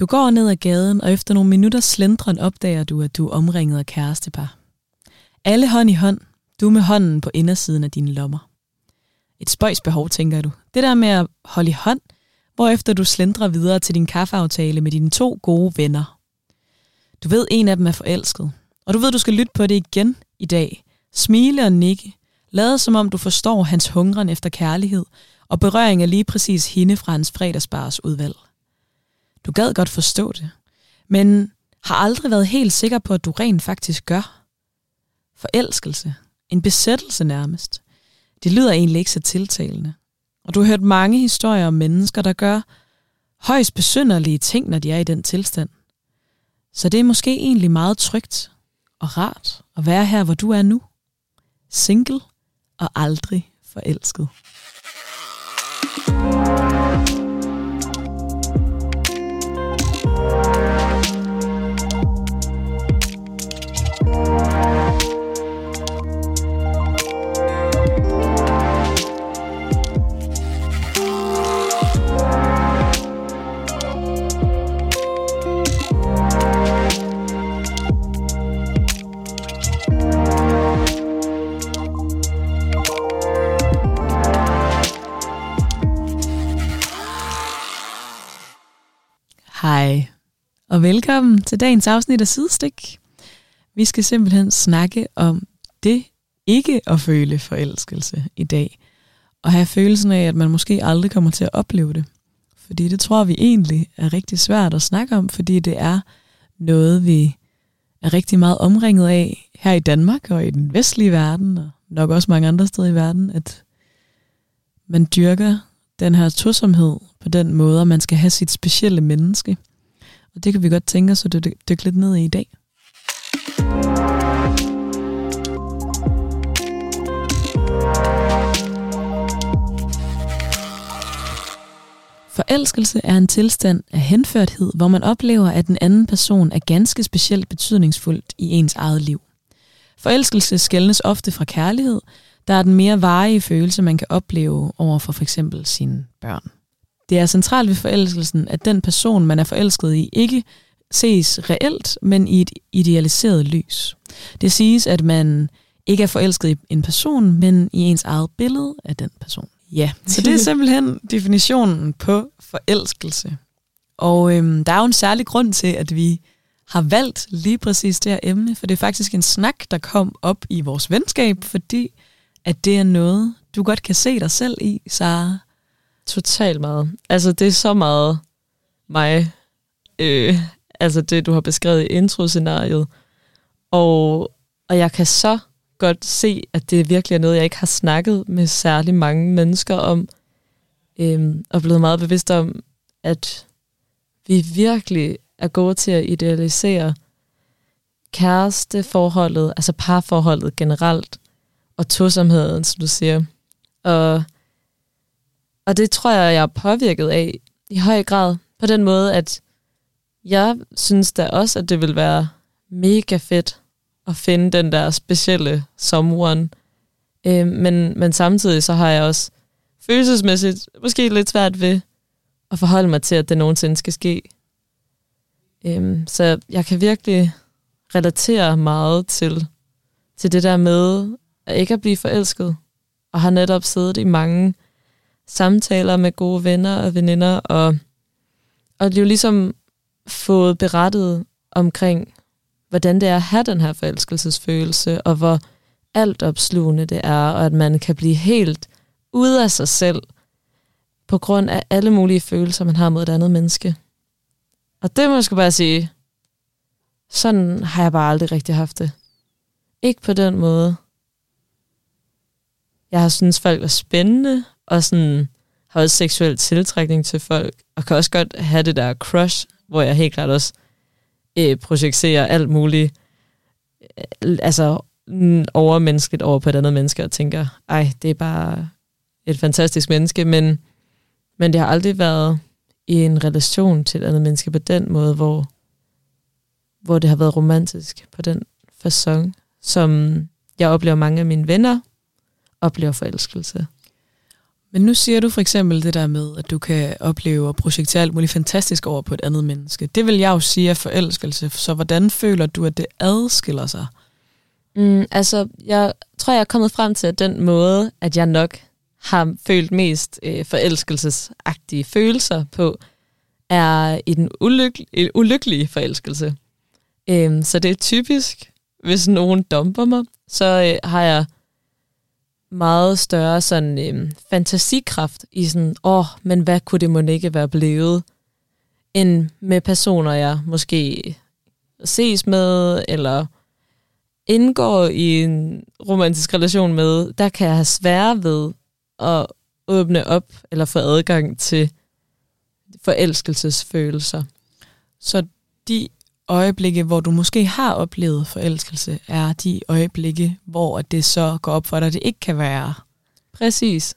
Du går ned ad gaden, og efter nogle minutter slendren opdager du, at du er omringet af kærestepar. Alle hånd i hånd, du med hånden på indersiden af dine lommer. Et spøjs behov, tænker du. Det der med at holde i hånd, hvorefter du slendrer videre til din kaffeaftale med dine to gode venner. Du ved, en af dem er forelsket, og du ved, du skal lytte på det igen i dag. Smile og nikke, Lad som om du forstår hans hungren efter kærlighed, og berøring af lige præcis hende fra hans fredagsbars udvalg. Du gad godt forstå det, men har aldrig været helt sikker på, at du rent faktisk gør. Forelskelse. En besættelse nærmest. Det lyder egentlig ikke så tiltalende. Og du har hørt mange historier om mennesker, der gør højst besynderlige ting, når de er i den tilstand. Så det er måske egentlig meget trygt og rart at være her, hvor du er nu. Single og aldrig forelsket. Hej, og velkommen til dagens afsnit af Sidestik. Vi skal simpelthen snakke om det ikke at føle forelskelse i dag, og have følelsen af, at man måske aldrig kommer til at opleve det. Fordi det tror vi egentlig er rigtig svært at snakke om, fordi det er noget, vi er rigtig meget omringet af her i Danmark og i den vestlige verden, og nok også mange andre steder i verden, at man dyrker den her tosomhed på den måde, at man skal have sit specielle menneske. Og det kan vi godt tænke os at dykke, dykke lidt ned i i dag. Forelskelse er en tilstand af henførthed, hvor man oplever, at den anden person er ganske specielt betydningsfuldt i ens eget liv. Forelskelse skældnes ofte fra kærlighed, der er den mere varige følelse, man kan opleve over for f.eks. sine børn. Det er centralt ved forelskelsen, at den person, man er forelsket i, ikke ses reelt, men i et idealiseret lys. Det siges, at man ikke er forelsket i en person, men i ens eget billede af den person. Ja, så det er simpelthen definitionen på forelskelse. Og øhm, der er jo en særlig grund til, at vi har valgt lige præcis det her emne, for det er faktisk en snak, der kom op i vores venskab, fordi at det er noget, du godt kan se dig selv i, Sara. Totalt meget. Altså, det er så meget mig. Øh, altså, det du har beskrevet i introscenariet. Og, og jeg kan så godt se, at det virkelig er noget, jeg ikke har snakket med særlig mange mennesker om. Øh, og blevet meget bevidst om, at vi virkelig er gode til at idealisere kæresteforholdet, altså parforholdet generelt, og tosomheden, som du siger. Og, og det tror jeg, jeg er påvirket af i høj grad, på den måde, at jeg synes da også, at det vil være mega fedt at finde den der specielle someone. Øh, men, men samtidig så har jeg også følelsesmæssigt måske lidt svært ved at forholde mig til, at det nogensinde skal ske. Øhm, så jeg kan virkelig relatere meget til, til det der med at ikke at blive forelsket, og har netop siddet i mange samtaler med gode venner og veninder, og, og jo ligesom fået berettet omkring, hvordan det er at have den her forelskelsesfølelse, og hvor alt opslugende det er, og at man kan blive helt ude af sig selv, på grund af alle mulige følelser, man har mod et andet menneske. Og det må jeg bare sige, sådan har jeg bare aldrig rigtig haft det. Ikke på den måde. Jeg har synes folk er spændende, og sådan har også seksuel tiltrækning til folk, og kan også godt have det der crush, hvor jeg helt klart også øh, projicerer alt muligt, øh, altså mm, overmennesket over på et andet menneske, og tænker, ej, det er bare et fantastisk menneske, men, men det har aldrig været i en relation til et andet menneske på den måde, hvor, hvor det har været romantisk på den fasong, som jeg oplever mange af mine venner oplever forelskelse. Men nu siger du for eksempel det der med, at du kan opleve og projektere alt muligt fantastisk over på et andet menneske. Det vil jeg jo sige er forelskelse. Så hvordan føler du, at det adskiller sig? Mm, altså, jeg tror, jeg er kommet frem til, at den måde, at jeg nok har følt mest øh, forelskelsesagtige følelser på, er i den ulyk- ulykkelige forelskelse. Øhm, så det er typisk, hvis nogen dumper mig, så øh, har jeg meget større sådan øh, fantasikraft i sådan, åh, oh, men hvad kunne det måske ikke være blevet, end med personer, jeg måske ses med, eller indgår i en romantisk relation med, der kan jeg have svære ved at åbne op eller få adgang til forelskelsesfølelser. Så de øjeblikke, hvor du måske har oplevet forelskelse, er de øjeblikke, hvor det så går op for dig, at det ikke kan være. Præcis.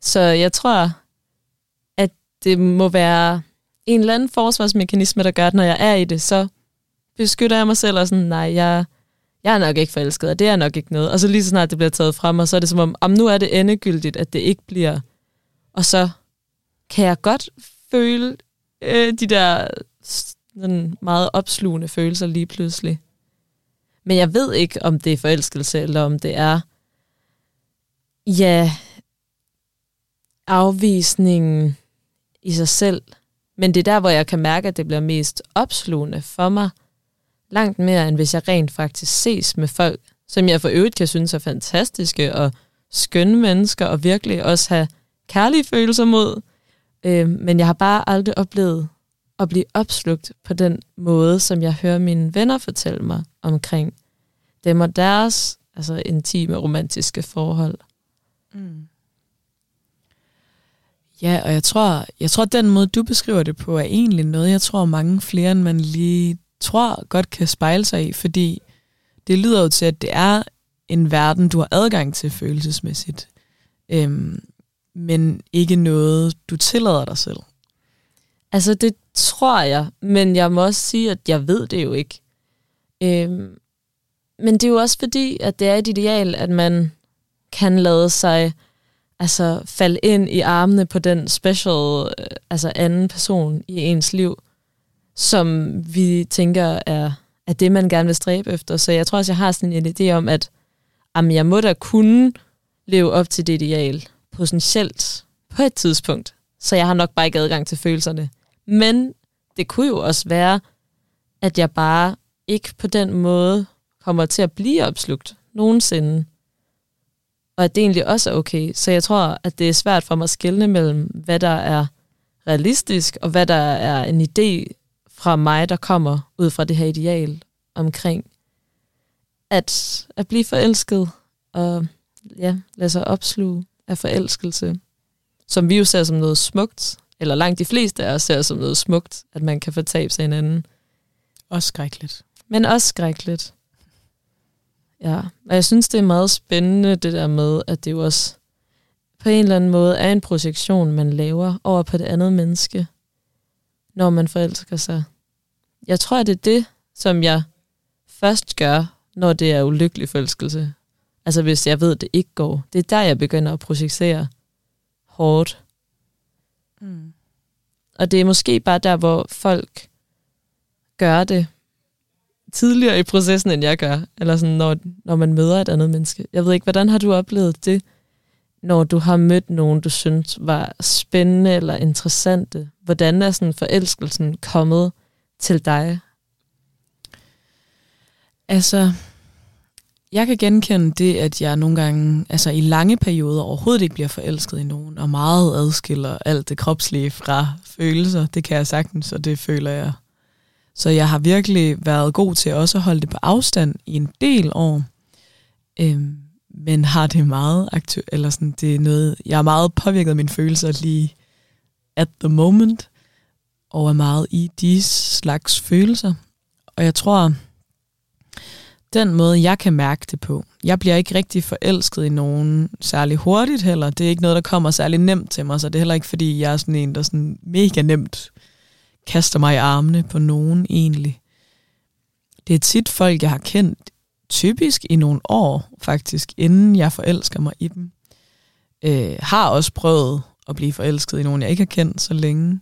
Så jeg tror, at det må være en eller anden forsvarsmekanisme, der gør, at når jeg er i det, så beskytter jeg mig selv og sådan, nej, jeg, jeg er nok ikke forelsket, og det er nok ikke noget. Og så lige så snart det bliver taget frem, og så er det som om, om nu er det endegyldigt, at det ikke bliver. Og så kan jeg godt føle øh, de der sådan meget opslugende følelser lige pludselig. Men jeg ved ikke, om det er forelskelse, eller om det er, ja, afvisningen i sig selv. Men det er der, hvor jeg kan mærke, at det bliver mest opslugende for mig. Langt mere, end hvis jeg rent faktisk ses med folk, som jeg for øvrigt kan synes er fantastiske og skønne mennesker, og virkelig også have kærlige følelser mod. Øh, men jeg har bare aldrig oplevet at blive opslugt på den måde, som jeg hører mine venner fortælle mig omkring dem og deres altså intime romantiske forhold. Mm. Ja, og jeg tror, jeg tror, at den måde, du beskriver det på, er egentlig noget, jeg tror, mange flere, end man lige tror, godt kan spejle sig i, fordi det lyder jo til, at det er en verden, du har adgang til følelsesmæssigt, øhm, men ikke noget, du tillader dig selv. Altså, det tror jeg, men jeg må også sige, at jeg ved det jo ikke. Øhm, men det er jo også fordi, at det er et ideal, at man kan lade sig altså, falde ind i armene på den special, øh, altså anden person i ens liv, som vi tænker er, er det, man gerne vil stræbe efter. Så jeg tror også, jeg har sådan en idé om, at jamen, jeg må da kunne leve op til det ideal potentielt på et tidspunkt. Så jeg har nok bare ikke adgang til følelserne. Men det kunne jo også være, at jeg bare ikke på den måde kommer til at blive opslugt nogensinde. Og at det egentlig også er okay. Så jeg tror, at det er svært for mig at skelne mellem, hvad der er realistisk, og hvad der er en idé fra mig, der kommer ud fra det her ideal omkring at, at blive forelsket og ja, lade sig opsluge af forelskelse, som vi jo ser som noget smukt, eller langt de fleste af os ser som noget smukt, at man kan fortabe sig hinanden. Også skrækkeligt. Men også skrækkeligt. Ja, og jeg synes, det er meget spændende, det der med, at det jo også på en eller anden måde er en projektion, man laver over på det andet menneske, når man forelsker sig. Jeg tror, det er det, som jeg først gør, når det er ulykkelig forelskelse. Altså hvis jeg ved, det ikke går. Det er der, jeg begynder at projicere hårdt. Mm. Og det er måske bare der, hvor folk gør det tidligere i processen, end jeg gør. Eller sådan, når, når man møder et andet menneske. Jeg ved ikke, hvordan har du oplevet det, når du har mødt nogen, du synes var spændende eller interessante? Hvordan er sådan forelskelsen kommet til dig? Altså, jeg kan genkende det, at jeg nogle gange, altså i lange perioder, overhovedet ikke bliver forelsket i nogen, og meget adskiller alt det kropslige fra følelser. Det kan jeg sagtens, og det føler jeg. Så jeg har virkelig været god til også at holde det på afstand i en del år. Øhm, men har det meget aktuelt, eller sådan, det er noget, jeg er meget påvirket af mine følelser lige at the moment, og er meget i de slags følelser. Og jeg tror, den måde, jeg kan mærke det på. Jeg bliver ikke rigtig forelsket i nogen særlig hurtigt heller. Det er ikke noget, der kommer særlig nemt til mig, så det er heller ikke, fordi jeg er sådan en, der sådan mega nemt kaster mig i armene på nogen egentlig. Det er tit folk, jeg har kendt typisk i nogle år, faktisk, inden jeg forelsker mig i dem. Øh, har også prøvet at blive forelsket i nogen, jeg ikke har kendt så længe.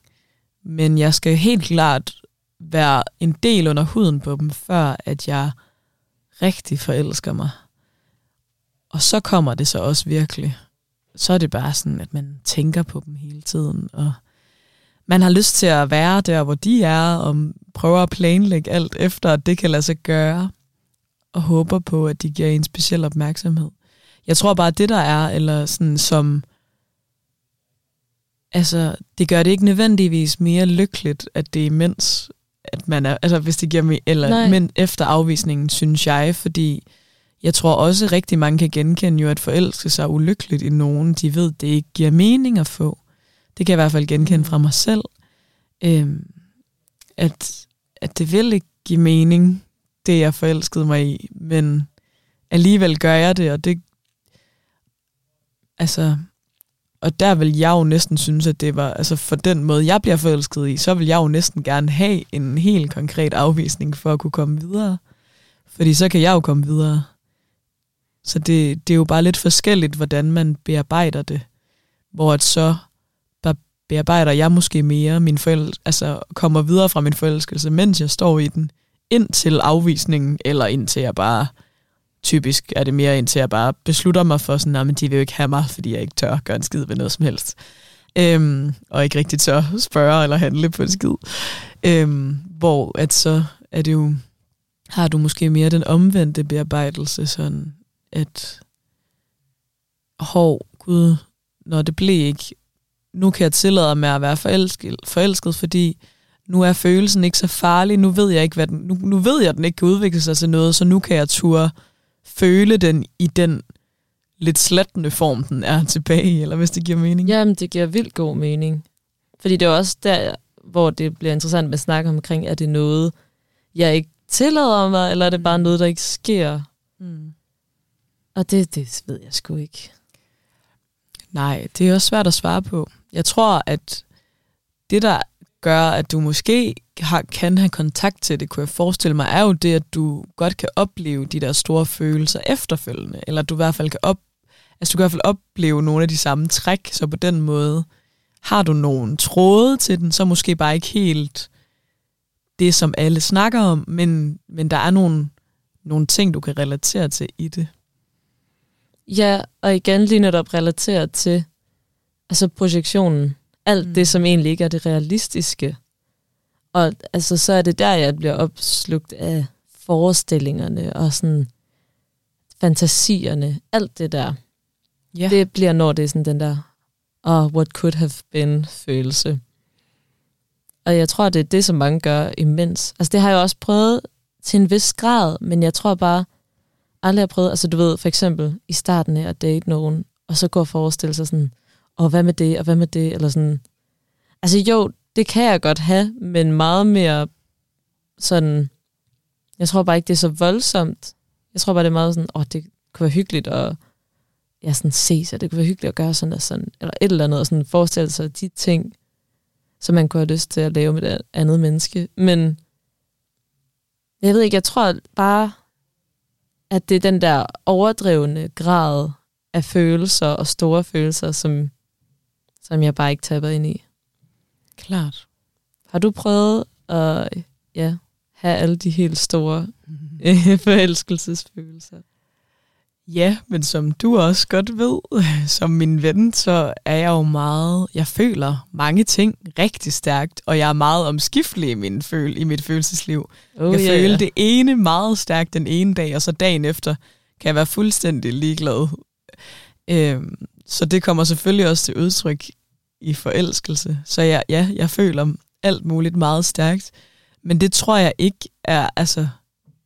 Men jeg skal helt klart være en del under huden på dem, før at jeg rigtig forelsker mig. Og så kommer det så også virkelig. Så er det bare sådan, at man tænker på dem hele tiden, og man har lyst til at være der, hvor de er, og prøver at planlægge alt efter, at det kan lade sig gøre, og håber på, at de giver en speciel opmærksomhed. Jeg tror bare, at det der er, eller sådan som, altså, det gør det ikke nødvendigvis mere lykkeligt, at det er mens, at man er, altså hvis det giver mig, eller men efter afvisningen, synes jeg, fordi jeg tror også rigtig mange kan genkende jo, at forelske sig ulykkeligt i nogen, de ved, det ikke giver mening at få. Det kan jeg i hvert fald genkende fra mig selv. Øhm, at, at det vil ikke give mening, det jeg forelskede mig i, men alligevel gør jeg det, og det altså, og der vil jeg jo næsten synes, at det var, altså for den måde, jeg bliver forelsket i, så vil jeg jo næsten gerne have en helt konkret afvisning for at kunne komme videre. Fordi så kan jeg jo komme videre. Så det, det er jo bare lidt forskelligt, hvordan man bearbejder det. Hvor at så bearbejder jeg måske mere min forelskelse, altså kommer videre fra min forelskelse, mens jeg står i den, indtil afvisningen, eller indtil jeg bare, typisk er det mere indtil jeg bare beslutter mig for sådan, at de vil jo ikke have mig, fordi jeg ikke tør gøre en skid ved noget som helst. Øhm, og ikke rigtig tør spørge eller handle på en skid. Øhm, hvor at så er det jo, har du måske mere den omvendte bearbejdelse, sådan at, hov, gud, når det blev ikke nu kan jeg tillade mig at være forelsket, forelsket, fordi nu er følelsen ikke så farlig, nu ved jeg ikke, hvad den, nu, nu ved jeg, at den ikke kan udvikle sig til noget, så nu kan jeg ture føle den i den lidt slattende form, den er tilbage eller hvis det giver mening. Jamen, det giver vildt god mening. Fordi det er også der, hvor det bliver interessant med at snakke omkring, er det noget, jeg ikke tillader mig, eller er det bare noget, der ikke sker? Mm. Og det, det ved jeg sgu ikke. Nej, det er også svært at svare på. Jeg tror, at det, der gør, at du måske har, kan have kontakt til det, kunne jeg forestille mig, er jo det, at du godt kan opleve de der store følelser efterfølgende, eller du i hvert fald kan op, altså du kan i hvert fald opleve nogle af de samme træk, så på den måde har du nogen tråde til den, så måske bare ikke helt det, som alle snakker om, men, men der er nogle, nogle ting, du kan relatere til i det. Ja, og igen lige netop relateret til altså projektionen. Alt mm. det, som egentlig ikke er det realistiske. Og altså, så er det der, jeg bliver opslugt af forestillingerne og sådan fantasierne. Alt det der. Yeah. Det bliver, når det er sådan den der, oh, what could have been følelse. Og jeg tror, det er det, som mange gør imens. Altså, det har jeg også prøvet til en vis grad, men jeg tror bare, aldrig har prøvet, altså du ved, for eksempel i starten af at date nogen, og så gå og forestille sig sådan, og hvad med det, og hvad med det, eller sådan. Altså jo, det kan jeg godt have, men meget mere sådan, jeg tror bare ikke, det er så voldsomt. Jeg tror bare, det er meget sådan, åh, oh, det kunne være hyggeligt at ja, sådan se sig, det kunne være hyggeligt at gøre sådan og sådan, eller et eller andet, og sådan forestille sig de ting, som man kunne have lyst til at lave med et andet menneske. Men jeg ved ikke, jeg tror bare, at det er den der overdrevne grad af følelser og store følelser, som som jeg bare ikke tapper ind i. Klart. Har du prøvet at ja, have alle de helt store mm-hmm. forelskelsesfølelser? Ja, men som du også godt ved, som min ven, så er jeg jo meget, jeg føler mange ting rigtig stærkt, og jeg er meget omskiftelig i, min føl, i mit følelsesliv. Oh, jeg yeah, føler det ene meget stærkt den ene dag, og så dagen efter kan jeg være fuldstændig ligeglad. Øhm, så det kommer selvfølgelig også til udtryk i forelskelse. Så jeg, ja, jeg føler alt muligt meget stærkt. Men det tror jeg ikke er, altså,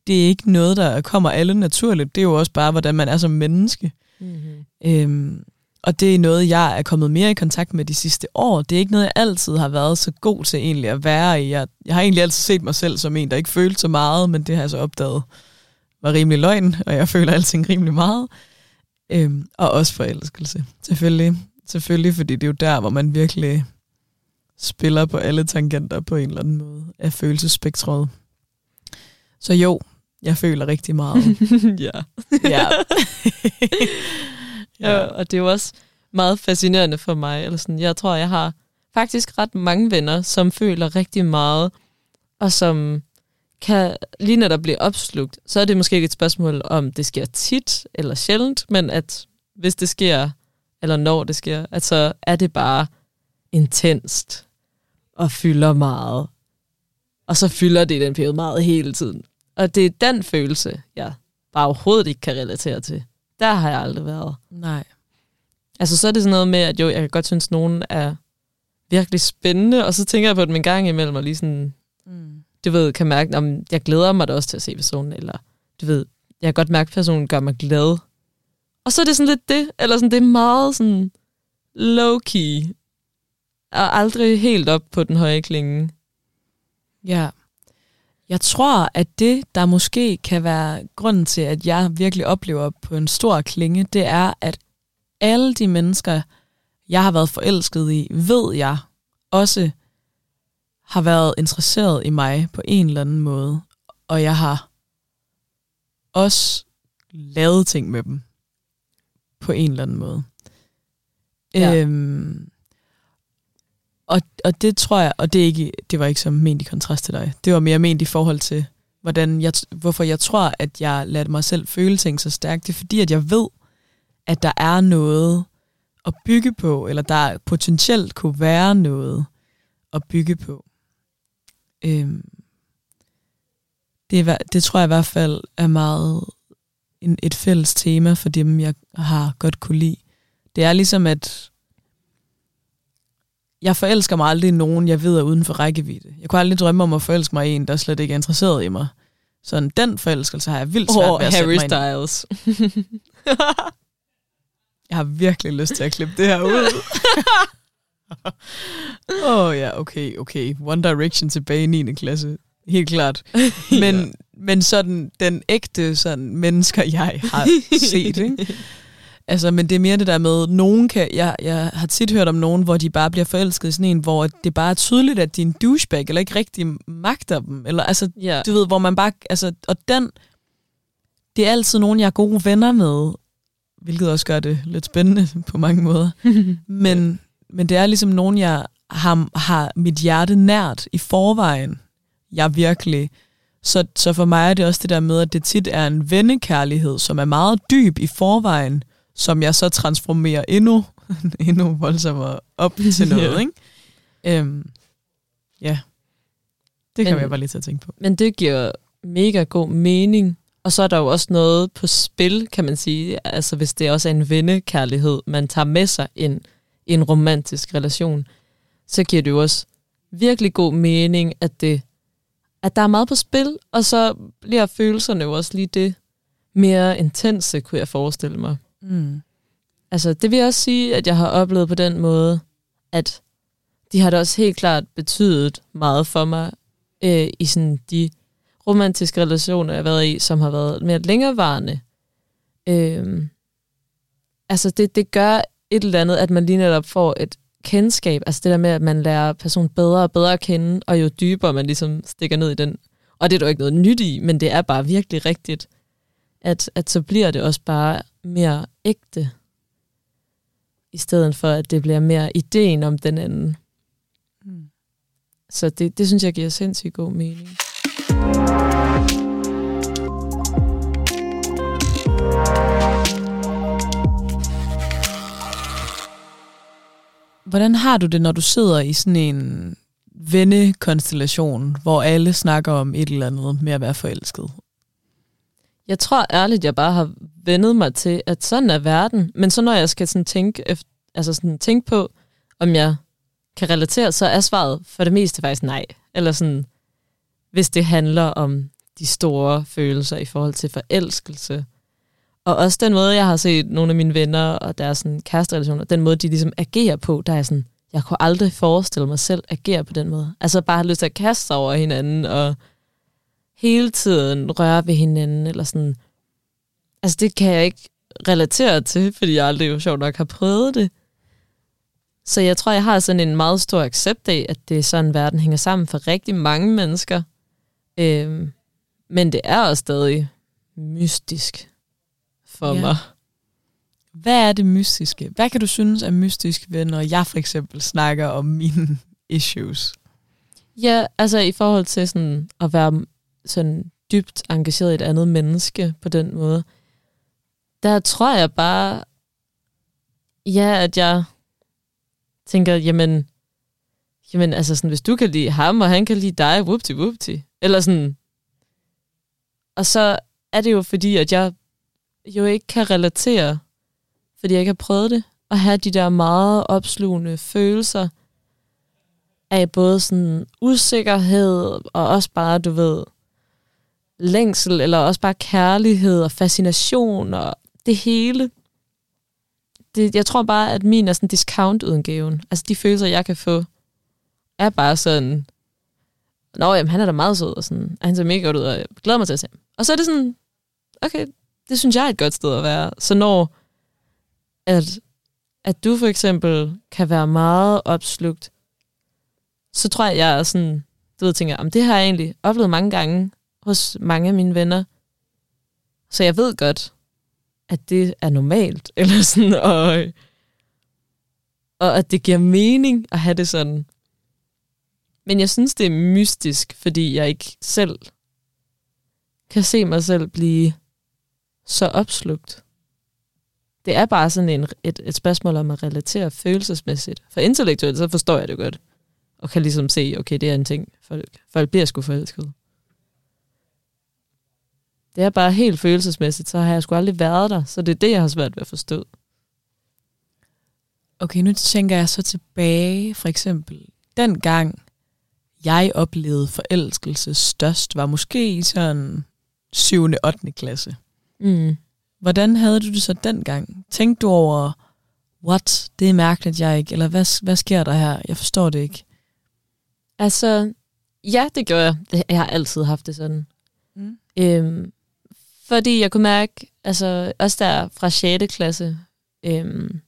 det er ikke noget, der kommer alle naturligt. Det er jo også bare, hvordan man er som menneske. Mm-hmm. Øhm, og det er noget, jeg er kommet mere i kontakt med de sidste år. Det er ikke noget, jeg altid har været så god til egentlig at være i. Jeg, jeg har egentlig altid set mig selv som en, der ikke følte så meget, men det har jeg så opdaget var rimelig løgn, og jeg føler alting rimelig meget. Øhm, og også forelskelse, selvfølgelig. Selvfølgelig, fordi det er jo der, hvor man virkelig spiller på alle tangenter på en eller anden måde af følelsesspektret. Så jo, jeg føler rigtig meget. ja. ja. ja. Og det er jo også, meget fascinerende for mig. Eller sådan. Jeg tror, jeg har faktisk ret mange venner, som føler rigtig meget, og som kan lige når der bliver opslugt, så er det måske ikke et spørgsmål om, det sker tit eller sjældent, men at hvis det sker, eller når det sker, at så er det bare intenst og fylder meget. Og så fylder det i den periode meget hele tiden. Og det er den følelse, jeg bare overhovedet ikke kan relatere til. Der har jeg aldrig været. Nej. Altså så er det sådan noget med, at jo, jeg kan godt synes, at nogen er virkelig spændende, og så tænker jeg på dem en gang imellem, og lige sådan, mm. du ved, kan mærke, om jeg glæder mig da også til at se personen, eller du ved, jeg kan godt mærke, at personen gør mig glad. Og så er det sådan lidt det, eller sådan, det er meget sådan low-key, og aldrig helt op på den høje klinge. Ja. Jeg tror, at det, der måske kan være grunden til, at jeg virkelig oplever på en stor klinge, det er, at alle de mennesker, jeg har været forelsket i, ved jeg også har været interesseret i mig på en eller anden måde. Og jeg har også lavet ting med dem på en eller anden måde. Ja. Øhm, og, og det tror jeg, og det, er ikke, det var ikke som ment i kontrast til dig, det var mere ment i forhold til, hvordan jeg, hvorfor jeg tror, at jeg lader mig selv føle ting så stærkt. Det er fordi, at jeg ved, at der er noget at bygge på, eller der potentielt kunne være noget at bygge på. Øhm, det, er, det tror jeg i hvert fald er meget en, et fælles tema for dem, jeg har godt kunne lide. Det er ligesom, at jeg forelsker mig aldrig nogen, jeg ved er uden for rækkevidde. Jeg kunne aldrig drømme om at forelske mig i en, der slet ikke er interesseret i mig. Sådan den forelskelse har jeg vildt svært oh, ved at Harry Styles. jeg har virkelig lyst til at klippe det her ud. Åh oh, ja, okay, okay. One Direction tilbage i 9. klasse. Helt klart. Men, ja. men sådan den ægte sådan, mennesker, jeg har set, ikke? Altså, men det er mere det der med, nogen kan, jeg, jeg har tit hørt om nogen, hvor de bare bliver forelsket i sådan en, hvor det bare er tydeligt, at de er en douchebag, eller ikke rigtig magter dem, eller altså, yeah. du ved, hvor man bare, altså, og den, det er altid nogen, jeg er gode venner med, hvilket også gør det lidt spændende på mange måder, men, men det er ligesom nogen, jeg har, har mit hjerte nært i forvejen, jeg virkelig, så, så for mig er det også det der med, at det tit er en vennekærlighed, som er meget dyb i forvejen, som jeg så transformerer endnu, endnu voldsommere op til noget, ja. ikke? Øhm, ja, det kan men, jeg bare lige til at tænke på. Men det giver mega god mening, og så er der jo også noget på spil, kan man sige, altså hvis det også er en vennekærlighed, man tager med sig ind i en romantisk relation, så giver det jo også virkelig god mening, at, det, at der er meget på spil, og så bliver følelserne jo også lige det mere intense, kunne jeg forestille mig. Mm. Altså, det vil jeg også sige, at jeg har oplevet på den måde, at de har da også helt klart betydet meget for mig øh, i sådan de romantiske relationer, jeg har været i, som har været mere længerevarende. Øh, altså, det, det gør et eller andet, at man lige netop får et kendskab, altså det der med, at man lærer personen bedre og bedre at kende, og jo dybere man ligesom stikker ned i den. Og det er der jo ikke noget nyt i, men det er bare virkelig rigtigt, at, at så bliver det også bare mere ægte, i stedet for at det bliver mere ideen om den anden. Mm. Så det, det synes jeg giver sindssygt god mening. Hvordan har du det, når du sidder i sådan en vennekonstellation, hvor alle snakker om et eller andet med at være forelsket? Jeg tror ærligt, jeg bare har vendet mig til, at sådan er verden. Men så når jeg skal sådan tænke, efter, altså sådan tænke på, om jeg kan relatere, så er svaret for det meste faktisk nej. Eller sådan, hvis det handler om de store følelser i forhold til forelskelse. Og også den måde, jeg har set nogle af mine venner og deres sådan, kæresterelationer, den måde, de ligesom agerer på, der er sådan, jeg kunne aldrig forestille mig selv agere på den måde. Altså bare have lyst til at kaste sig over hinanden og hele tiden røre ved hinanden, eller sådan. Altså, det kan jeg ikke relatere til, fordi jeg aldrig jo sjovt nok har prøvet det. Så jeg tror, jeg har sådan en meget stor accept af, at det er sådan, verden hænger sammen for rigtig mange mennesker. Øhm, men det er også stadig mystisk for ja. mig. Hvad er det mystiske? Hvad kan du synes er mystisk ved, når jeg for eksempel snakker om mine issues? Ja, altså i forhold til sådan at være sådan dybt engageret i et andet menneske på den måde, der tror jeg bare, ja, at jeg tænker, jamen, jamen altså sådan, hvis du kan lide ham, og han kan lide dig, whoopty whoopty. Eller sådan. Og så er det jo fordi, at jeg jo ikke kan relatere, fordi jeg ikke har prøvet det, at have de der meget opslugende følelser af både sådan usikkerhed, og også bare, du ved, længsel, eller også bare kærlighed og fascination, og det hele. Det, jeg tror bare, at min er sådan discount-udgaven. Altså de følelser, jeg kan få, er bare sådan, Nå, jamen, han er da meget sød, og sådan, han ser mega godt ud, og jeg glæder mig til at se ham. Og så er det sådan, okay, det synes jeg er et godt sted at være. Så når at, at du for eksempel kan være meget opslugt, så tror jeg, jeg er sådan, du ved, tænker, om det har jeg egentlig oplevet mange gange hos mange af mine venner. Så jeg ved godt, at det er normalt, eller sådan, og, og at det giver mening at have det sådan. Men jeg synes, det er mystisk, fordi jeg ikke selv kan se mig selv blive så opslugt. Det er bare sådan en, et, et spørgsmål om at relatere følelsesmæssigt. For intellektuelt, så forstår jeg det godt. Og kan ligesom se, okay, det er en ting. Folk, folk bliver sgu forelsket. Det er bare helt følelsesmæssigt, så har jeg sgu aldrig været der. Så det er det, jeg har svært ved at forstå. Okay, nu tænker jeg så tilbage, for eksempel, den gang, jeg oplevede forelskelse størst, var måske i sådan 7. og 8. klasse. Mm. Hvordan havde du det så dengang? Tænkte du over, what, det er mærkeligt, jeg ikke, eller hvad, hvad sker der her? Jeg forstår det ikke. Altså, ja, det gør jeg. Jeg har altid haft det sådan. Mm. Øhm, fordi jeg kunne mærke, altså også der fra 6. klasse, øhm,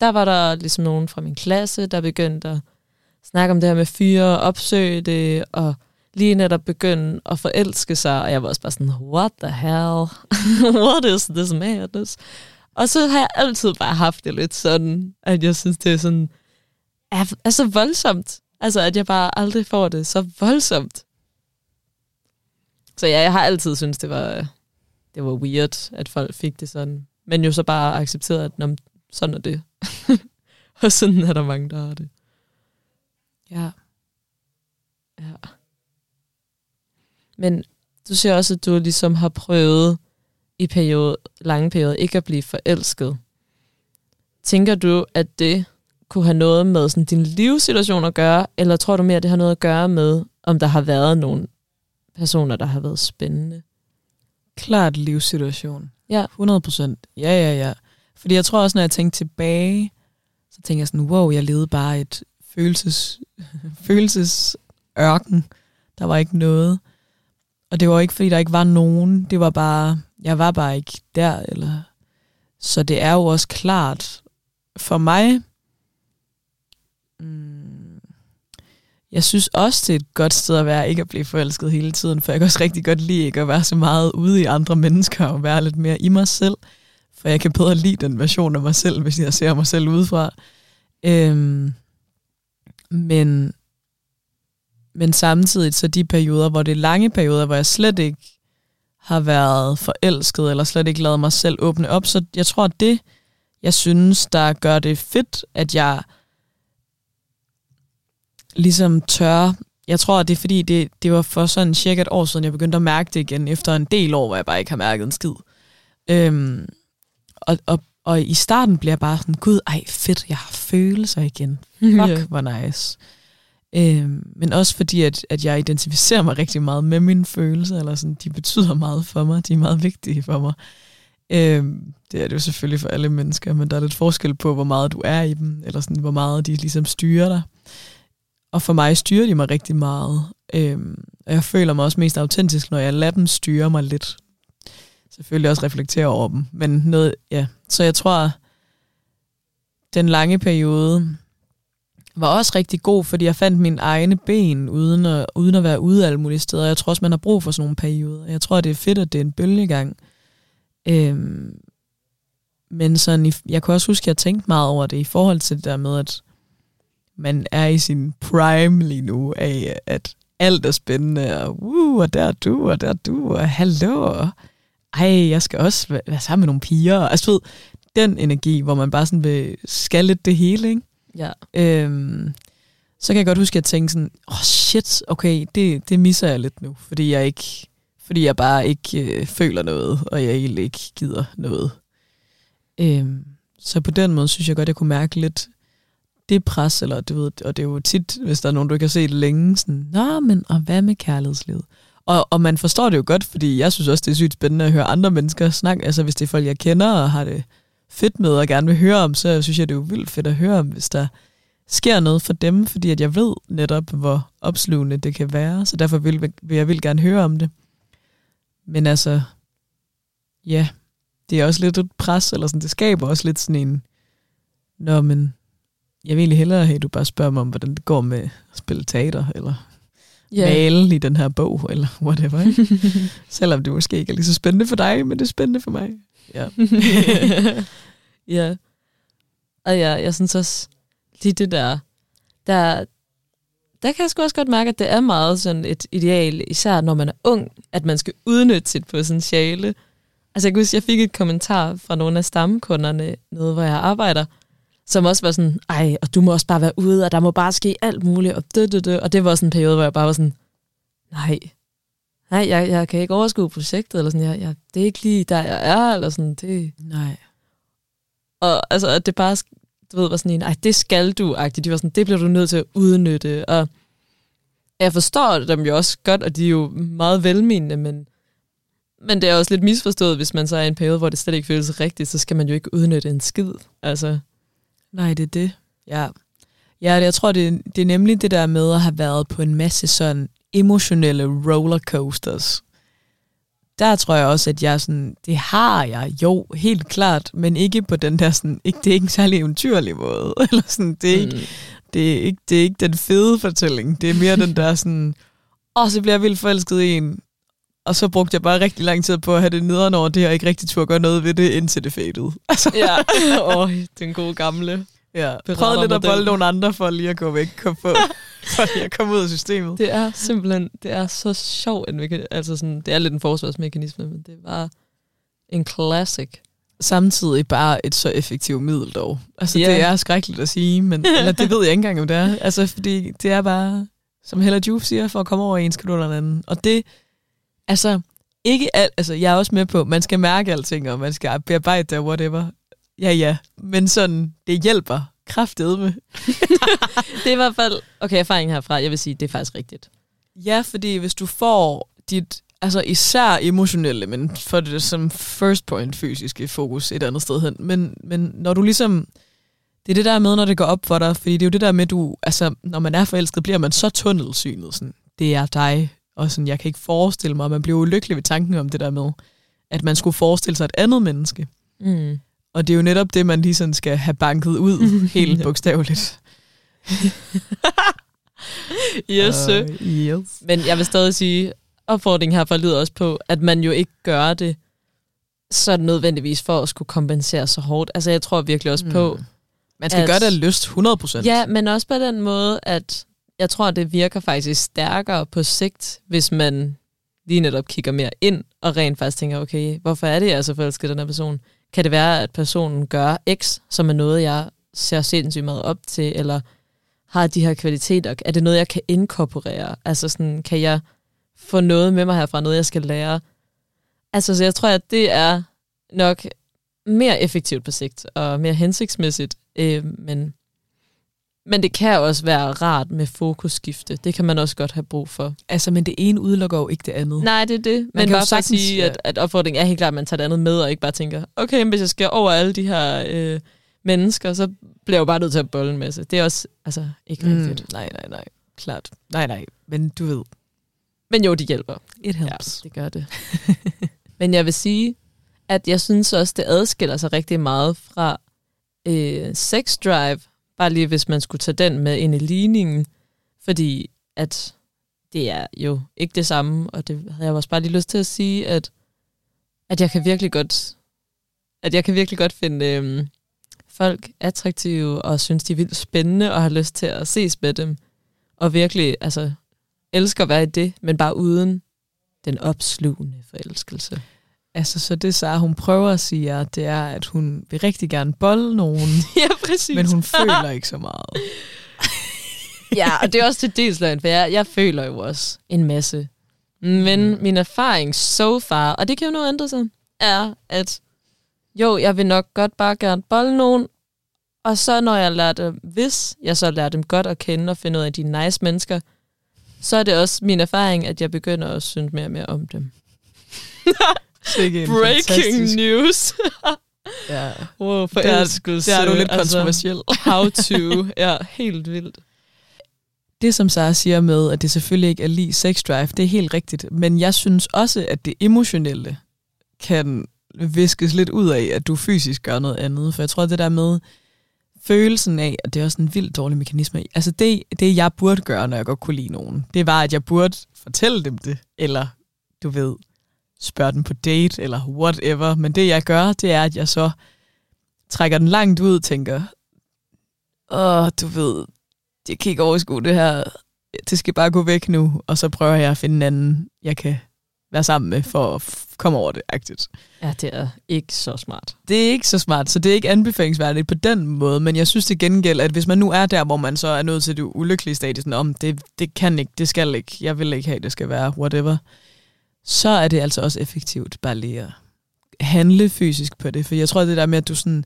der var der ligesom nogen fra min klasse, der begyndte at snakke om det her med fyre, opsøge det, og lige netop begynde at forelske sig, og jeg var også bare sådan, what the hell? what is this madness? Og så har jeg altid bare haft det lidt sådan, at jeg synes, det er sådan, er, er så voldsomt. Altså, at jeg bare aldrig får det så voldsomt. Så ja, jeg har altid syntes, det var, det var weird, at folk fik det sådan. Men jo så bare accepteret, at når, sådan er det. og sådan er der mange, der har det. Ja. Ja. Men du siger også, at du ligesom har prøvet i periode, lange perioder ikke at blive forelsket. Tænker du, at det kunne have noget med sådan din livssituation at gøre, eller tror du mere, at det har noget at gøre med, om der har været nogle personer, der har været spændende? Klart livssituation. Ja. 100 procent. Ja, ja, ja. Fordi jeg tror også, når jeg tænker tilbage, så tænker jeg sådan, wow, jeg levede bare et følelses, følelsesørken. Der var ikke noget. Og det var ikke, fordi der ikke var nogen. Det var bare, jeg var bare ikke der. Eller. Så det er jo også klart, for mig, mm, jeg synes også, det er et godt sted at være, ikke at blive forelsket hele tiden, for jeg kan også rigtig godt lide ikke at være så meget ude i andre mennesker, og være lidt mere i mig selv, for jeg kan bedre lide den version af mig selv, hvis jeg ser mig selv udefra. Øhm, men, men samtidig så de perioder, hvor det er lange perioder, hvor jeg slet ikke har været forelsket, eller slet ikke lavet mig selv åbne op, så jeg tror, at det, jeg synes, der gør det fedt, at jeg ligesom tør. Jeg tror, at det er fordi, det, det var for sådan cirka et år siden, jeg begyndte at mærke det igen, efter en del år, hvor jeg bare ikke har mærket en skid. Øhm, og, og, og i starten bliver jeg bare sådan, gud, ej fedt, jeg har følelser igen. Fuck, yeah. hvor nice. Øh, men også fordi, at, at jeg identificerer mig rigtig meget med mine følelser, eller sådan, de betyder meget for mig, de er meget vigtige for mig. Øh, det er det jo selvfølgelig for alle mennesker, men der er lidt forskel på, hvor meget du er i dem, eller sådan, hvor meget de ligesom styrer dig. Og for mig styrer de mig rigtig meget. Øh, og jeg føler mig også mest autentisk, når jeg lader dem styre mig lidt. Selvfølgelig også reflektere over dem. Men noget, ja. Så jeg tror, den lange periode var også rigtig god, fordi jeg fandt mine egne ben, uden at, uden at være ude alle mulige steder. Jeg tror også, man har brug for sådan nogle perioder. Jeg tror, det er fedt, at det er en bølgegang. Øhm, men sådan, jeg kan også huske, at jeg tænkte meget over det i forhold til det der med, at man er i sin prime lige nu af, at alt er spændende, og, uh, og der er du, og der er du, og hallo, ej, jeg skal også være, sammen med nogle piger. Altså, du ved, den energi, hvor man bare sådan vil skalle det hele, ikke? Ja. Øhm, så kan jeg godt huske, at jeg tænkte sådan, åh oh shit, okay, det, det misser jeg lidt nu, fordi jeg ikke, fordi jeg bare ikke øh, føler noget, og jeg egentlig ikke gider noget. Øhm, så på den måde synes jeg godt, jeg kunne mærke lidt det pres, eller du ved, og det er jo tit, hvis der er nogen, du ikke har set længe, sådan, nå, men og hvad med kærlighedslivet? Og, og man forstår det jo godt, fordi jeg synes også, det er sygt spændende at høre andre mennesker snakke, altså hvis det er folk, jeg kender og har det fedt med og gerne vil høre om, så synes jeg, det er jo vildt fedt at høre om, hvis der sker noget for dem, fordi at jeg ved netop, hvor opslugende det kan være, så derfor vil, vil jeg vil gerne høre om det. Men altså, ja, det er også lidt et pres, eller sådan, det skaber også lidt sådan en, nå, men jeg vil egentlig hellere have, at du bare spørger mig om, hvordan det går med at spille teater, eller Ja. male i den her bog, eller whatever. Ikke? Selvom det måske ikke er lige så spændende for dig, men det er spændende for mig. Ja. ja. Og ja, jeg synes også, lige det der, der, der kan jeg sgu også godt mærke, at det er meget sådan et ideal, især når man er ung, at man skal udnytte sit potentiale. Altså jeg kan huske, jeg fik et kommentar fra nogle af stamkunderne, nede hvor jeg arbejder, som også var sådan, ej, og du må også bare være ude, og der må bare ske alt muligt, og det, det, det. Og det var sådan en periode, hvor jeg bare var sådan, nej, nej, jeg, jeg kan ikke overskue projektet, eller sådan, jeg, jeg, det er ikke lige der, jeg er, eller sådan, det, Nej. og altså, at det bare, du ved, var sådan en, ej, det skal du, agtigt. De var sådan, det bliver du nødt til at udnytte. Og jeg forstår dem jo også godt, og de er jo meget velmenende, men, men det er også lidt misforstået, hvis man så er i en periode, hvor det slet ikke føles rigtigt, så skal man jo ikke udnytte en skid. Altså, Nej, det er det. Ja. Ja, jeg tror, det, det er nemlig det der med at have været på en masse sådan emotionelle rollercoasters. Der tror jeg også, at jeg sådan, det har jeg jo, helt klart, men ikke på den der sådan, ikke, det er ikke en særlig eventyrlig måde. Eller sådan, det, er ikke, mm, det, er ikke, det er ikke den fede fortælling. Det er mere den der sådan, åh, så bliver jeg vildt forelsket i en, og så brugte jeg bare rigtig lang tid på at have det nederen over det, og ikke rigtig turde gøre noget ved det, indtil det fadede. Altså, ja, åh, den gode gamle. Ja, prøvede lidt at bolde nogle andre for lige at gå væk, kom på, for lige at komme ud af systemet. Det er simpelthen, det er så sjovt, en meka- altså sådan, det er lidt en forsvarsmekanisme, men det var en classic. Samtidig bare et så effektivt middel dog. Altså yeah. det er skrækkeligt at sige, men eller, det ved jeg ikke engang, om det er. Altså fordi det er bare, som Hella Juf siger, for at komme over en skal du under anden. Og det, altså ikke alt, altså jeg er også med på, man skal mærke alting, og man skal bearbejde det whatever. Ja, ja, men sådan, det hjælper kraftedme. Det er i hvert fald, okay, erfaring herfra, jeg vil sige, det er faktisk rigtigt. Ja, fordi hvis du får dit, altså især emotionelle, men for det som first point fysiske fokus et andet sted hen, men, men når du ligesom, det er det der med, når det går op for dig, fordi det er jo det der med, du, altså når man er forelsket, bliver man så tunnelsynet, sådan, det er dig, og sådan, jeg kan ikke forestille mig, og man bliver ulykkelig ved tanken om det der med, at man skulle forestille sig et andet menneske. Mm. Og det er jo netop det, man lige sådan skal have banket ud, helt bogstaveligt. Yes, uh, yes. Men jeg vil stadig sige, opfordringen herfra lyder også på, at man jo ikke gør det så nødvendigvis for at skulle kompensere så hårdt. Altså jeg tror virkelig også mm. på, Man skal at- gøre det af lyst, 100%. ja, men også på den måde, at jeg tror, det virker faktisk stærkere på sigt, hvis man lige netop kigger mere ind, og rent faktisk tænker, okay, hvorfor er det, jeg er så forelsket den her person? Kan det være, at personen gør X, som er noget, jeg ser sindssygt meget op til, eller har de her kvaliteter? Er det noget, jeg kan inkorporere? Altså sådan, kan jeg få noget med mig herfra, noget jeg skal lære? Altså, så jeg tror, at det er nok mere effektivt på sigt, og mere hensigtsmæssigt, øh, men, men det kan også være rart med fokusskifte. Det kan man også godt have brug for. Altså, men det ene udelukker jo ikke det andet. Nej, det er det. Man Men kan jo bare for at sige, at, at opfordringen er helt klart, at man tager det andet med, og ikke bare tænker, okay, men hvis jeg skal over alle de her øh, mennesker, så bliver jeg jo bare nødt til at bolle en masse. Det er også altså, ikke mm. rigtigt. nej, nej, nej. Klart. Nej, nej. Men du ved, Men jo, de hjælper. it Ja, det gør det. Men jeg vil sige, at jeg synes også, det adskiller sig rigtig meget fra øh, sex drive, bare lige hvis man skulle tage den med ind i ligningen, fordi at det er jo ikke det samme, og det havde jeg også bare lige lyst til at sige, at, at jeg kan virkelig godt at jeg kan virkelig godt finde øhm, folk attraktive og synes, de er vildt spændende og har lyst til at ses med dem. Og virkelig, altså, elsker at være i det, men bare uden den opslugende forelskelse. Altså, så det Sara, hun prøver at sige, er, det er, at hun vil rigtig gerne bolle nogen, ja, præcis. men hun føler ikke så meget. ja, og det er også til dels løgn, for jeg, jeg føler jo også en masse. Men mm. min erfaring so far, og det kan jo nu ændre sig, er, at jo, jeg vil nok godt bare gerne bolle nogen, og så når jeg lærer dem, hvis jeg så lærer dem godt at kende og finde ud af, de nice mennesker, så er det også min erfaring, at jeg begynder at synes mere og mere om dem. Breaking fantastisk. news. ja. Wow, forelskelse. Det er, det er du lidt altså, kontroversiel. how to. Ja, helt vildt. Det, som Sara siger med, at det selvfølgelig ikke er lige sex drive, det er helt rigtigt. Men jeg synes også, at det emotionelle kan viskes lidt ud af, at du fysisk gør noget andet. For jeg tror, det der med følelsen af, at det er også en vild dårlig mekanisme. Altså det, det, jeg burde gøre, når jeg godt kunne lide nogen, det var, at jeg burde fortælle dem det, eller du ved, spørge dem på date, eller whatever. Men det, jeg gør, det er, at jeg så trækker den langt ud og tænker, åh, du ved, jeg kan ikke overskue det her, det skal bare gå væk nu, og så prøver jeg at finde en anden, jeg kan være sammen med for at komme over det. Agtigt. Ja, det er ikke så smart. Det er ikke så smart, så det er ikke anbefalingsværdigt på den måde, men jeg synes det gengæld, at hvis man nu er der, hvor man så er nødt til det ulykkelige stadie, sådan om det, det kan ikke, det skal ikke, jeg vil ikke have, det skal være whatever, så er det altså også effektivt bare lige at handle fysisk på det, for jeg tror, det der med, at du sådan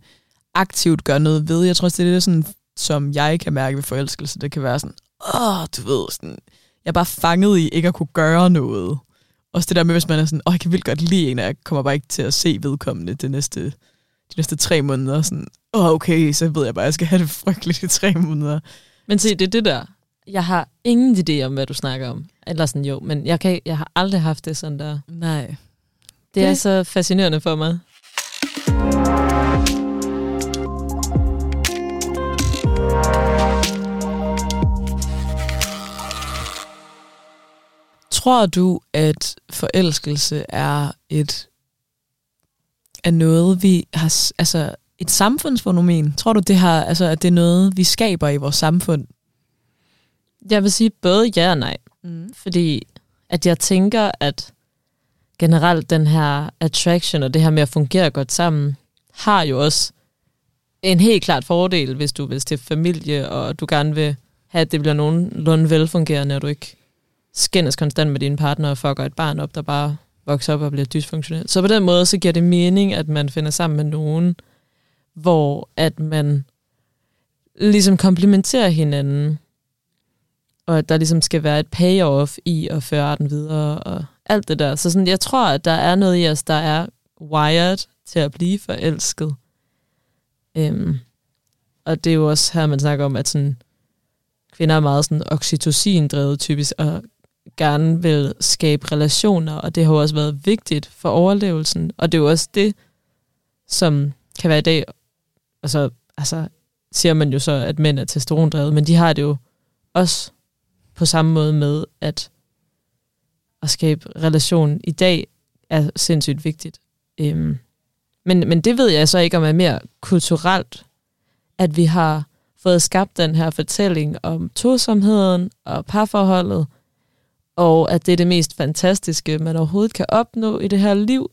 aktivt gør noget ved, jeg tror også, det er det, sådan, som jeg kan mærke ved forelskelse, det kan være sådan, åh, du ved, sådan, jeg er bare fanget i ikke at kunne gøre noget. Også det der med, hvis man er sådan, åh, jeg kan vildt godt lide en, og jeg kommer bare ikke til at se vedkommende det næste, de næste tre måneder. Sådan, åh, okay, så ved jeg bare, at jeg skal have det frygteligt i tre måneder. Men se, det er det der. Jeg har ingen idé om, hvad du snakker om. Eller sådan, jo, men jeg, kan, jeg har aldrig haft det sådan der. Nej. Det, det er så fascinerende for mig. Tror du, at forelskelse er et er noget, vi har, altså et samfundsfænomen? Tror du, det har, altså, at det er noget, vi skaber i vores samfund? Jeg vil sige både ja og nej. Mm. Fordi at jeg tænker, at generelt den her attraction og det her med at fungere godt sammen, har jo også en helt klart fordel, hvis du vil til familie, og du gerne vil have, at det bliver nogenlunde velfungerende, og du ikke skændes konstant med dine partner og fucker et barn op, der bare vokser op og bliver dysfunktionelt. Så på den måde, så giver det mening, at man finder sammen med nogen, hvor at man ligesom komplementerer hinanden, og at der ligesom skal være et payoff i at føre arten videre, og alt det der. Så sådan, jeg tror, at der er noget i os, der er wired til at blive forelsket. Øhm, og det er jo også her, man snakker om, at sådan, kvinder er meget sådan oxytocin-drevet typisk, og gerne vil skabe relationer, og det har jo også været vigtigt for overlevelsen, og det er jo også det, som kan være i dag, og så altså, siger man jo så, at mænd er testosterondrevet, men de har det jo også på samme måde med, at at skabe relation i dag er sindssygt vigtigt. Øhm, men, men det ved jeg så ikke, om er mere kulturelt, at vi har fået skabt den her fortælling om tosomheden og parforholdet, og at det er det mest fantastiske, man overhovedet kan opnå i det her liv.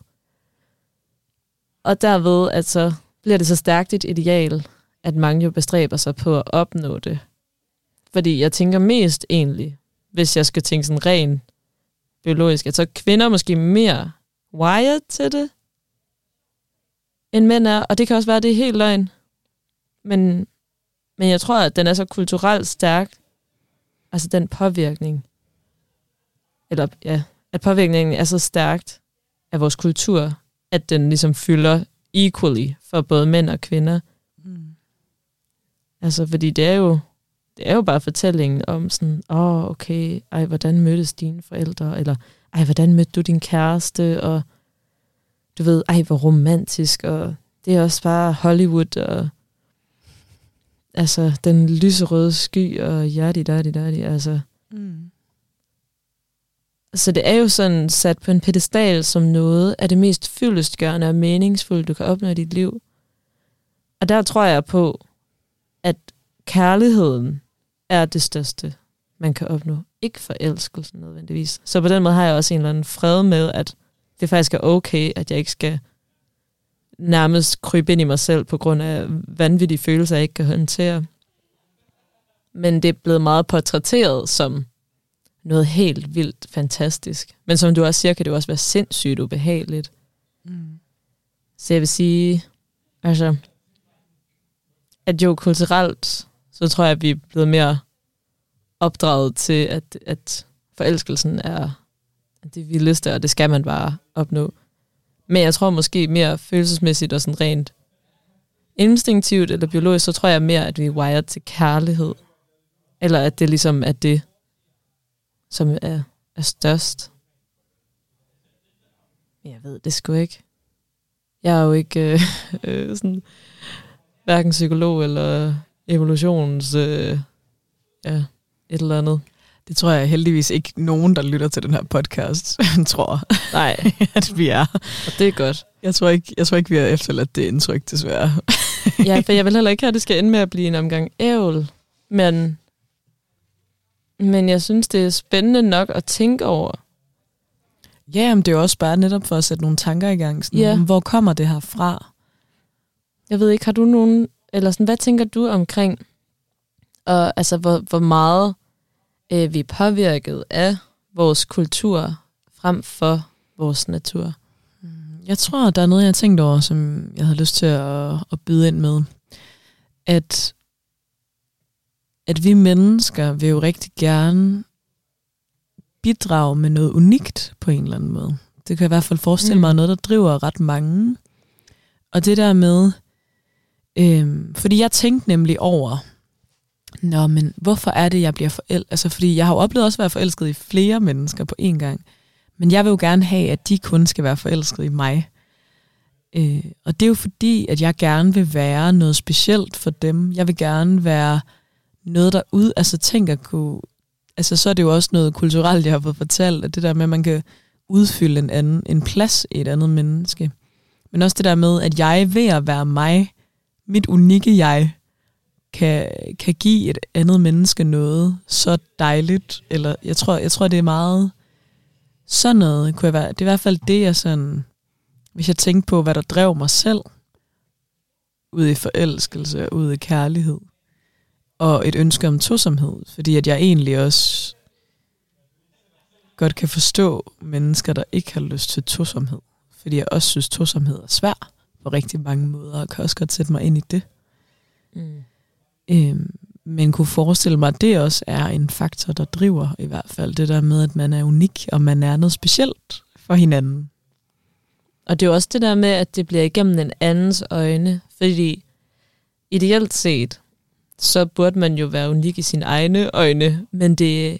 Og derved, at så bliver det så stærkt et ideal, at mange jo bestræber sig på at opnå det. Fordi jeg tænker mest egentlig, hvis jeg skal tænke sådan ren biologisk, at så kvinder måske mere wired til det, end mænd er. Og det kan også være, at det er helt løgn. Men, men jeg tror, at den er så kulturelt stærk, altså den påvirkning, eller ja, at påvirkningen er så stærkt af vores kultur, at den ligesom fylder equally for både mænd og kvinder. Mm. Altså, fordi det er jo, det er jo bare fortællingen om sådan, åh, oh, okay, ej, hvordan mødtes dine forældre, eller ej, hvordan mødte du din kæreste, og du ved, ej, hvor romantisk, og det er også bare Hollywood, og altså, den lyserøde sky, og yadi, dadi, dadi, altså. Mm. så det er jo sådan sat på en pedestal som noget af det mest fyldestgørende og meningsfulde, du kan opnå i dit liv. Og der tror jeg på, at kærligheden er det største, man kan opnå. Ikke forelskelsen nødvendigvis. Så på den måde har jeg også en eller anden fred med, at det faktisk er okay, at jeg ikke skal nærmest krybe ind i mig selv på grund af vanvittige følelser, jeg ikke kan håndtere. Men det er blevet meget portrætteret som noget helt vildt fantastisk. Men som du også siger, kan det jo også være sindssygt ubehageligt. Mm. Så jeg vil sige, altså, at jo kulturelt, så tror jeg, at vi er blevet mere opdraget til, at, at forelskelsen er det vildeste, og det skal man bare opnå. Men jeg tror måske mere følelsesmæssigt og sådan rent instinktivt eller biologisk, så tror jeg mere, at vi er wired til kærlighed. Eller at det ligesom er det, som er, er størst. Jeg ved det sgu ikke. Jeg er jo ikke øh, øh, sådan, hverken psykolog eller evolutions... Øh, ja, et eller andet. Det tror jeg heldigvis ikke nogen, der lytter til den her podcast, tror, Nej. at vi er. Og det er godt. Jeg tror ikke, jeg tror ikke vi har efterladt det indtryk, desværre. ja, for jeg vil heller ikke have, at det skal ende med at blive en omgang ævl. Men, men jeg synes, det er spændende nok at tænke over. Ja, men det er jo også bare netop for at sætte nogle tanker i gang. Sådan, Ja. Hvor kommer det her fra? Jeg ved ikke, har du nogen... Eller sådan, hvad tænker du omkring... Og altså, hvor, hvor meget øh, vi er påvirket af vores kultur frem for vores natur? Jeg tror, der er noget, jeg har tænkt over, som jeg havde lyst til at, at byde ind med. At, at vi mennesker vil jo rigtig gerne bidrage med noget unikt på en eller anden måde. Det kan jeg i hvert fald forestille Mm. mig, noget, der driver ret mange. Og det der med, øhm, fordi jeg tænkte nemlig over, Nå, men hvorfor er det, jeg bliver forelsket? Altså, fordi jeg har jo oplevet også at være forelsket i flere mennesker på én gang. Men jeg vil jo gerne have, at de kun skal være forelsket i mig. Øh, og det er jo fordi, at jeg gerne vil være noget specielt for dem. Jeg vil gerne være noget, derude. Altså, tænk at kunne... Altså, så er det jo også noget kulturelt, jeg har fået fortalt, at det der med, at man kan udfylde en anden, en plads i et andet menneske. Men også det der med, at jeg ved at være mig, mit unikke jeg, kan, kan give et andet menneske noget så dejligt. Eller jeg tror, jeg tror det er meget sådan noget. Kunne jeg være, det er i hvert fald det, jeg sådan... Hvis jeg tænkte på, hvad der drev mig selv, ud i forelskelse og ud i kærlighed, og et ønske om tosomhed, fordi at jeg egentlig også godt kan forstå mennesker, der ikke har lyst til tosomhed. Fordi jeg også synes, tosomhed er svært på rigtig mange måder, og kan også godt sætte mig ind i det. Mm. Øhm, men kunne forestille mig, at det også er en faktor, der driver i hvert fald det der med, at man er unik, og man er noget specielt for hinanden. Og det er jo også det der med, at det bliver igennem en andens øjne, fordi ideelt set, så burde man jo være unik i sine egne øjne, men det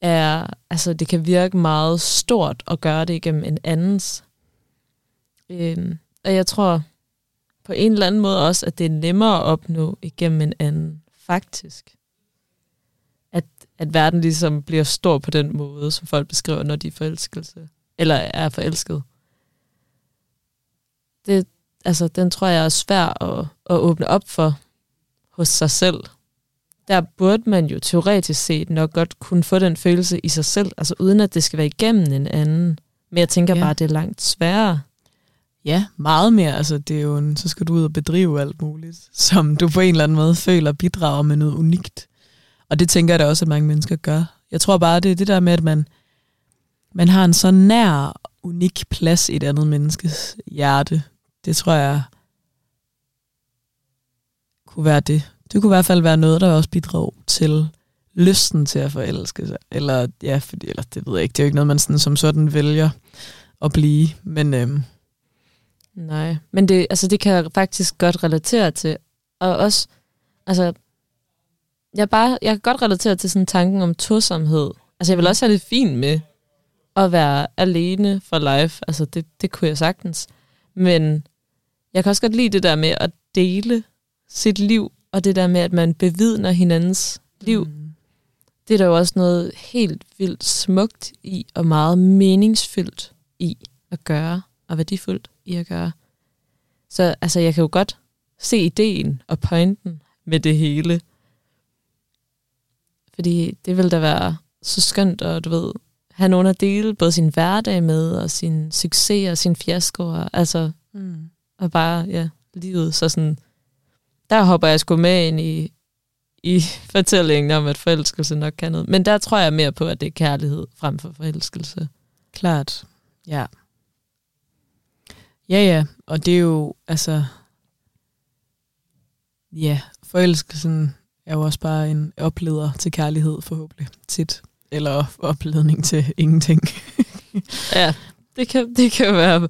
er, altså det kan virke meget stort at gøre det igennem en andens. Øhm, og jeg tror på en eller anden måde også, at det er nemmere at opnå igennem en anden, faktisk. At, at verden ligesom bliver stor på den måde, som folk beskriver, når de er forelskelse, eller er forelsket det, altså, den tror jeg er svær at, at åbne op for hos sig selv. Der burde man jo teoretisk set nok godt kunne få den følelse i sig selv, altså uden at det skal være igennem en anden. Men jeg tænker Ja. bare, at det er langt sværere. Ja, meget mere. Altså, det er jo en, så skal du ud og bedrive alt muligt, som du på en eller anden måde føler bidrager med noget unikt. Og det tænker jeg da også, at mange mennesker gør. Jeg tror bare, det er det der med, at man, man har en så nær, unik plads i et andet menneskes hjerte. Det tror jeg kunne være det. Det kunne i hvert fald være noget, der også bidrog til lysten til at forelske sig. Eller, ja, fordi, eller det ved jeg ikke. Det er jo ikke noget, man sådan, som sådan vælger at blive. Men øhm, Nej, men det, altså, det kan jeg faktisk godt relatere til. Og også, altså, jeg, bare, jeg kan godt relatere til sådan tanken om tosomhed. Altså, jeg vil også have det fint med at være alene for life. Altså, det, det kunne jeg sagtens. Men jeg kan også godt lide det der med at dele sit liv, og det der med, at man bevidner hinandens liv. Mm. Det er der jo også noget helt vildt smukt i, og meget meningsfyldt i at gøre, og værdifuldt i at gøre. Så altså, jeg kan jo godt se ideen og pointen med det hele. Fordi det vil da være så skønt at, du ved, have nogen at dele både sin hverdag med, og sin succes og sin fiaskoer, altså, mm. og bare, ja, livet. Så sådan, der hopper jeg sgu med ind i, i fortællingen om, at forelskelse nok kan noget. Men der tror jeg mere på, at det er kærlighed frem for forelskelse. Klart, ja. Ja, ja, og det er jo, altså, ja, forelskelsen er jo også bare en opleder til kærlighed, forhåbentlig, tit. Eller opledning til ingenting. ja, det kan, det kan være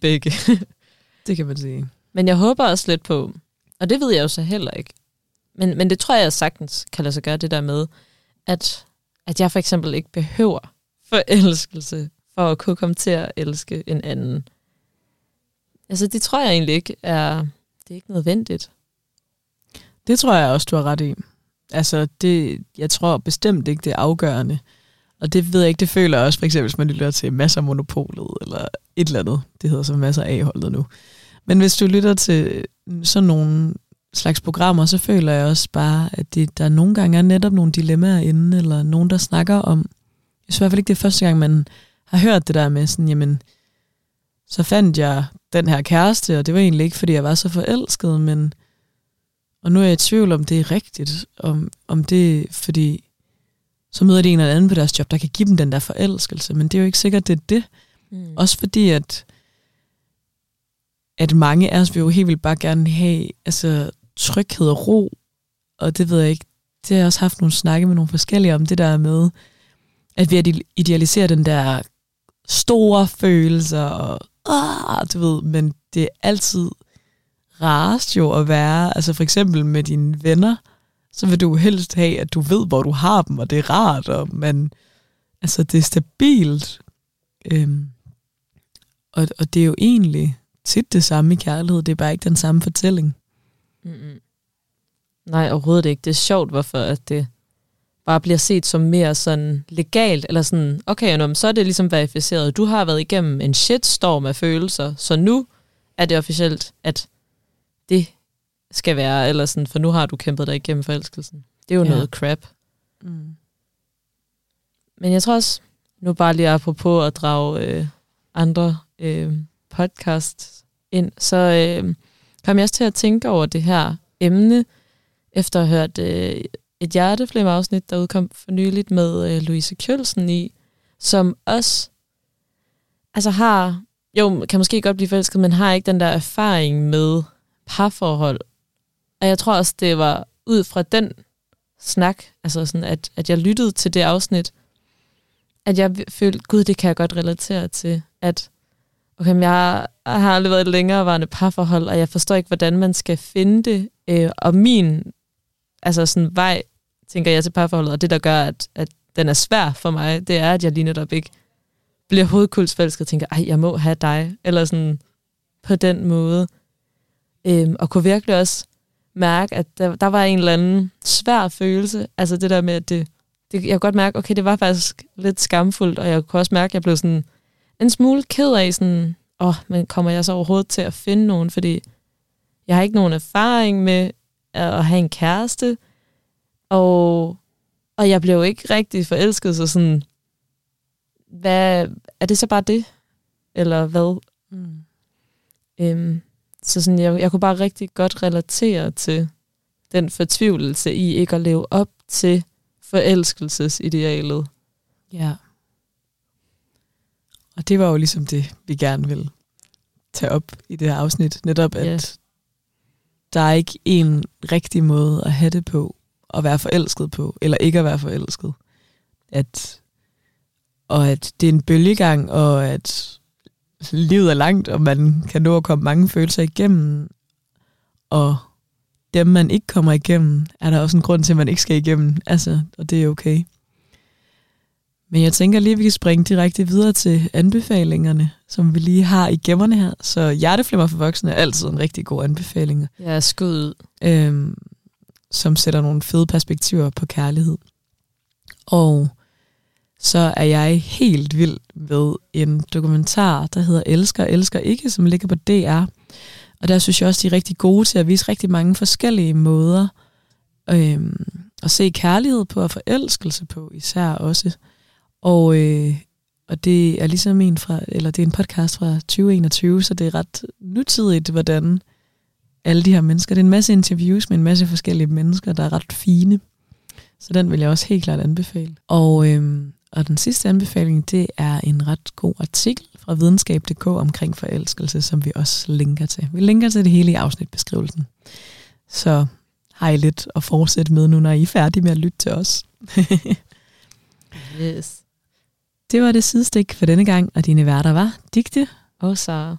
begge. det kan man sige. Men jeg håber også lidt på, og det ved jeg jo så heller ikke, men, men det tror jeg sagtens kan lade sig gøre, det der med, at, at jeg for eksempel ikke behøver forelskelse for at kunne komme til at elske en anden. Altså det tror jeg egentlig ikke er, det er ikke nødvendigt. Det tror jeg også, du har ret i. Altså, det, jeg tror bestemt ikke, det er afgørende. Og det ved jeg ikke, det føler jeg også, for eksempel, hvis man lytter til masser af monopolet, eller et eller andet. Det hedder så masser af holdet nu. Men hvis du lytter til sådan nogle slags programmer, så føler jeg også bare, at det, der nogle gange er netop nogle dilemmaer inde, eller nogen, der snakker om, jeg synes i hvert fald ikke, det er første gang, man har hørt det der med sådan, jamen, så fandt jeg den her kæreste, og det var egentlig ikke, fordi jeg var så forelsket, men og nu er jeg i tvivl om det er rigtigt, om, om det fordi så møder de en eller anden på deres job, der kan give dem den der forelskelse, men det er jo ikke sikkert, det er det. Mm. Også fordi, at, at mange af os vil jo helt vildt bare gerne have altså, tryghed og ro, og det ved jeg ikke, det har jeg også haft nogle snakke med nogle forskellige om, det der med, at vi idealiserer den der store følelser, og ah, du ved, men det er altid rarest jo at være, altså for eksempel med dine venner, så vil du helst have, at du ved, hvor du har dem, og det er rart, og man, altså det er stabilt. Øhm, og, og det er jo egentlig tit det samme i kærlighed, det er bare ikke den samme fortælling. Mm-hmm. Nej, overhovedet ikke. Det er sjovt, hvorfor at det bare bliver set som mere sådan legalt, eller sådan, okay, nå, så er det ligesom verificeret. Du har været igennem en shitstorm af følelser, så nu er det officielt, at det skal være, eller sådan, for nu har du kæmpet dig igennem forelskelsen. Det er jo ja. noget crap. Mm. Men jeg tror også, nu bare lige apropos at drage øh, andre øh, podcasts ind, så øh, kom jeg også til at tænke over det her emne, efter at have hørt øh, et hjerteflemme-afsnit, der udkom for nyligt med øh, Louise Kjølsen i, som også altså har, jo, kan måske godt blive forelsket, men har ikke den der erfaring med parforhold. Og jeg tror også, det var ud fra den snak, altså sådan, at, at jeg lyttede til det afsnit, at jeg følte, gud, det kan jeg godt relatere til, at okay, men jeg, jeg har aldrig været et længerevarende parforhold, og jeg forstår ikke, hvordan man skal finde det. Øh, og min altså sådan vej, tænker jeg til parforholdet, og det, der gør, at, at den er svær for mig, det er, at jeg lige netop ikke bliver hovedkuldsforelsket og tænker, ej, jeg må have dig, eller sådan på den måde. Øhm, og kunne virkelig også mærke, at der, der var en eller anden svær følelse. Altså det der med, at det, det, jeg kunne godt mærke, okay, det var faktisk lidt skamfuldt, og jeg kunne også mærke, at jeg blev sådan en smule ked af sådan, åh, oh, men kommer jeg så overhovedet til at finde nogen, fordi jeg har ikke nogen erfaring med at have en kæreste, og, og jeg blev ikke rigtig forelsket, så sådan, hvad, er det så bare det? Eller hvad? Mm. Øhm, så sådan, jeg, jeg kunne bare rigtig godt relatere til den fortvivlelse i ikke at leve op til forelskelsesidealet. Ja. Og det var jo ligesom det, vi gerne ville tage op i det her afsnit. Netop, at yeah. der er ikke en rigtig måde at have det på, at være forelsket på, eller ikke at være forelsket. At, og at det er en bølgegang, og at livet er langt, og man kan nå at komme mange følelser igennem, og dem, man ikke kommer igennem, er der også en grund til, at man ikke skal igennem. Altså, og det er okay. Men jeg tænker lige, at vi kan springe direkte videre til anbefalingerne, som vi lige har i gemmerne her. Så hjerteflimmer for voksne er altid en rigtig god anbefaling. Ja, skud ud. Øhm, som sætter nogle fede perspektiver på kærlighed. Og så er jeg helt vild med en dokumentar, der hedder Elsker, Elsker Ikke, som ligger på DR. Og der synes jeg også, de er rigtig gode til at vise rigtig mange forskellige måder øhm, at se kærlighed på og forelskelse på især også. Og, øh, og det er ligesom en fra, eller det er en podcast fra 2021, så det er ret nutidigt, hvordan alle de her mennesker, det er en masse interviews med en masse forskellige mennesker, der er ret fine. Så den vil jeg også helt klart anbefale. Og, øhm, og den sidste anbefaling, det er en ret god artikel fra videnskab.dk omkring forelskelse, som vi også linker til. Vi linker til det hele i afsnitbeskrivelsen. Så har I lidt at fortsætte med nu, når I er færdige med at lytte til os. Yes. Det var det sidestik for denne gang, og dine værter var Digte Og Sara.